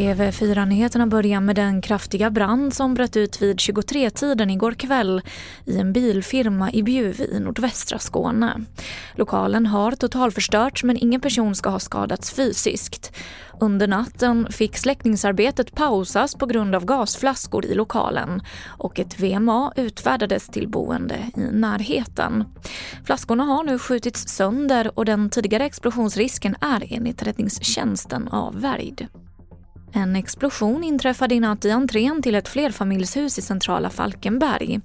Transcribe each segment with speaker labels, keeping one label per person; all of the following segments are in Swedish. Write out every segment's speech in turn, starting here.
Speaker 1: TV4-nyheterna börjar med den kraftiga brand som bröt ut vid 23-tiden igår kväll i en bilfirma i Bjuv i nordvästra Skåne. Lokalen har totalförstörts men ingen person ska ha skadats fysiskt. Under natten fick släckningsarbetet pausas på grund av gasflaskor i lokalen och ett VMA utfärdades till boende i närheten. Flaskorna har nu skjutits sönder och den tidigare explosionsrisken är enligt räddningstjänsten avvärjd. En explosion inträffade i natt i entrén till ett flerfamiljshus i centrala Falkenberg.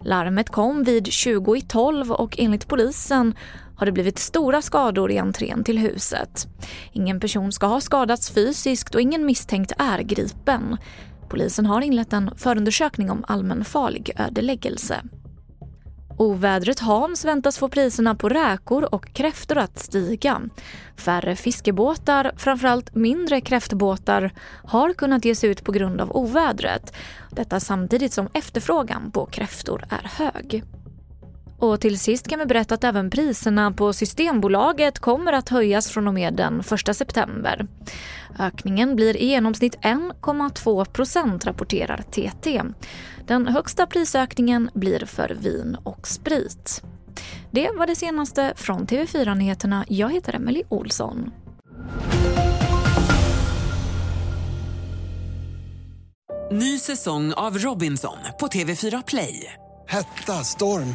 Speaker 1: Larmet kom vid 20 i 12 och enligt polisen har det blivit stora skador i entrén till huset. Ingen person ska ha skadats fysiskt och ingen misstänkt är gripen. Polisen har inlett en förundersökning om allmänfarlig ödeläggelse. Ovädret Hans väntas få priserna på räkor och kräftor att stiga. Färre fiskebåtar, framförallt mindre kräftbåtar, har kunnat ges ut på grund av ovädret. Detta samtidigt som efterfrågan på kräftor är hög. Och till sist kan vi berätta att även priserna på Systembolaget kommer att höjas från och med den 1 september. Ökningen blir i genomsnitt 1,2 procent rapporterar TT. Den högsta prisökningen blir för vin och sprit. Det var det senaste från TV4 Nyheterna. Jag heter Emily Olsson.
Speaker 2: Ny säsong av Robinson på TV4 Play.
Speaker 3: Hetta, storm,